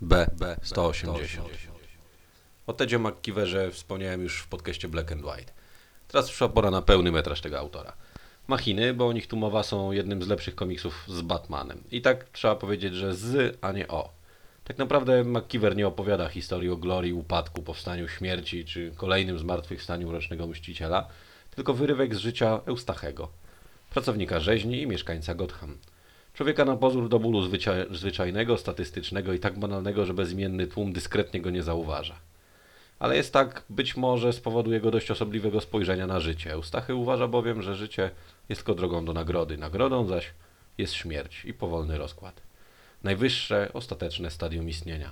B, B 180. O Tedzie McKeeverze wspomniałem już w podcaście Black and White. Teraz przyszła pora na pełny metraż tego autora. Machiny, bo o nich tu mowa, są jednym z lepszych komiksów z Batmanem. I tak trzeba powiedzieć, że z, a nie o. Tak naprawdę McKeever nie opowiada historii o glorii, upadku, powstaniu, śmierci czy kolejnym zmartwychwstaniu Rocznego Mściciela, tylko wyrywek z życia Eustachego, pracownika rzeźni i mieszkańca Gotham. Człowieka na pozór do bólu zwyczajnego, statystycznego i tak banalnego, że bezimienny tłum dyskretnie go nie zauważa. Ale jest tak być może z powodu jego dość osobliwego spojrzenia na życie. Eustachy uważa bowiem, że życie jest tylko drogą do nagrody. Nagrodą zaś jest śmierć i powolny rozkład. Najwyższe, ostateczne stadium istnienia.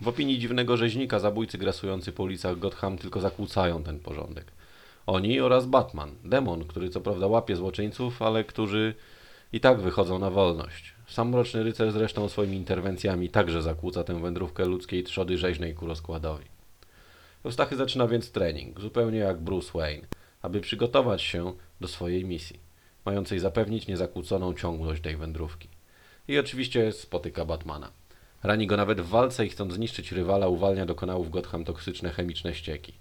W opinii dziwnego rzeźnika zabójcy grasujący po ulicach Gotham tylko zakłócają ten porządek. Oni oraz Batman, demon, który co prawda łapie złoczyńców, ale którzy i tak wychodzą na wolność. Sam Mroczny Rycerz zresztą swoimi interwencjami także zakłóca tę wędrówkę ludzkiej trzody rzeźnej ku rozkładowi. Eustachy zaczyna więc trening, zupełnie jak Bruce Wayne, aby przygotować się do swojej misji, mającej zapewnić niezakłóconą ciągłość tej wędrówki. I oczywiście spotyka Batmana. Rani go nawet w walce i chcąc zniszczyć rywala, uwalnia do kanałów Gotham toksyczne chemiczne ścieki.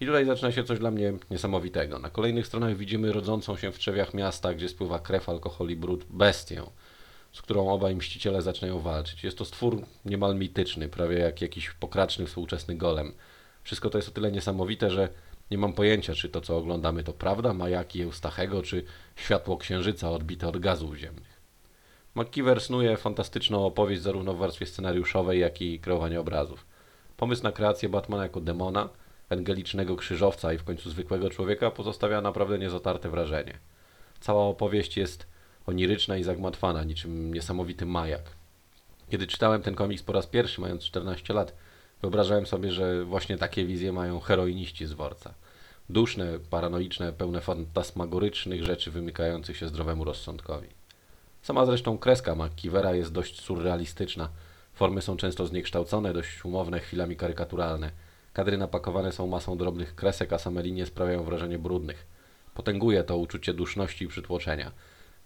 I tutaj zaczyna się coś dla mnie niesamowitego. Na kolejnych stronach widzimy rodzącą się w trzewiach miasta, gdzie spływa krew, alkohol i brud, bestię, z którą obaj mściciele zaczynają walczyć. Jest to stwór niemal mityczny, prawie jak jakiś pokraczny współczesny golem. Wszystko to jest o tyle niesamowite, że nie mam pojęcia, czy to, co oglądamy, to prawda, majaki Eustachego, czy światło księżyca odbite od gazów ziemnych. McKeever snuje fantastyczną opowieść zarówno w warstwie scenariuszowej, jak i kreowania obrazów. Pomysł na kreację Batmana jako demona, angelicznego krzyżowca i w końcu zwykłego człowieka pozostawia naprawdę niezatarte wrażenie. Cała opowieść jest oniryczna i zagmatwana, niczym niesamowity majak. Kiedy czytałem ten komiks po raz pierwszy, mając 14 lat, wyobrażałem sobie, że właśnie takie wizje mają heroiniści z worca. Duszne, paranoiczne, pełne fantasmagorycznych rzeczy wymykających się zdrowemu rozsądkowi. Sama zresztą kreska McKeevera jest dość surrealistyczna. Formy są często zniekształcone, dość umowne, chwilami karykaturalne. Kadry napakowane są masą drobnych kresek, a same linie sprawiają wrażenie brudnych. Potęguje to uczucie duszności i przytłoczenia.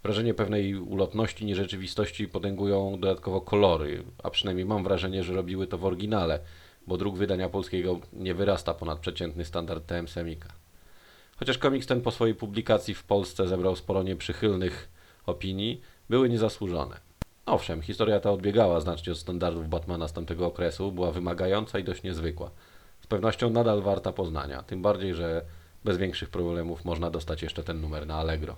Wrażenie pewnej ulotności, nierzeczywistości potęgują dodatkowo kolory, a przynajmniej mam wrażenie, że robiły to w oryginale, bo druk wydania polskiego nie wyrasta ponad przeciętny standard TM Semika. Chociaż komiks ten po swojej publikacji w Polsce zebrał sporo nieprzychylnych opinii, były niezasłużone. Owszem, historia ta odbiegała znacznie od standardów Batmana z tamtego okresu, była wymagająca i dość niezwykła. Z pewnością nadal warta poznania, tym bardziej, że bez większych problemów można dostać jeszcze ten numer na Allegro.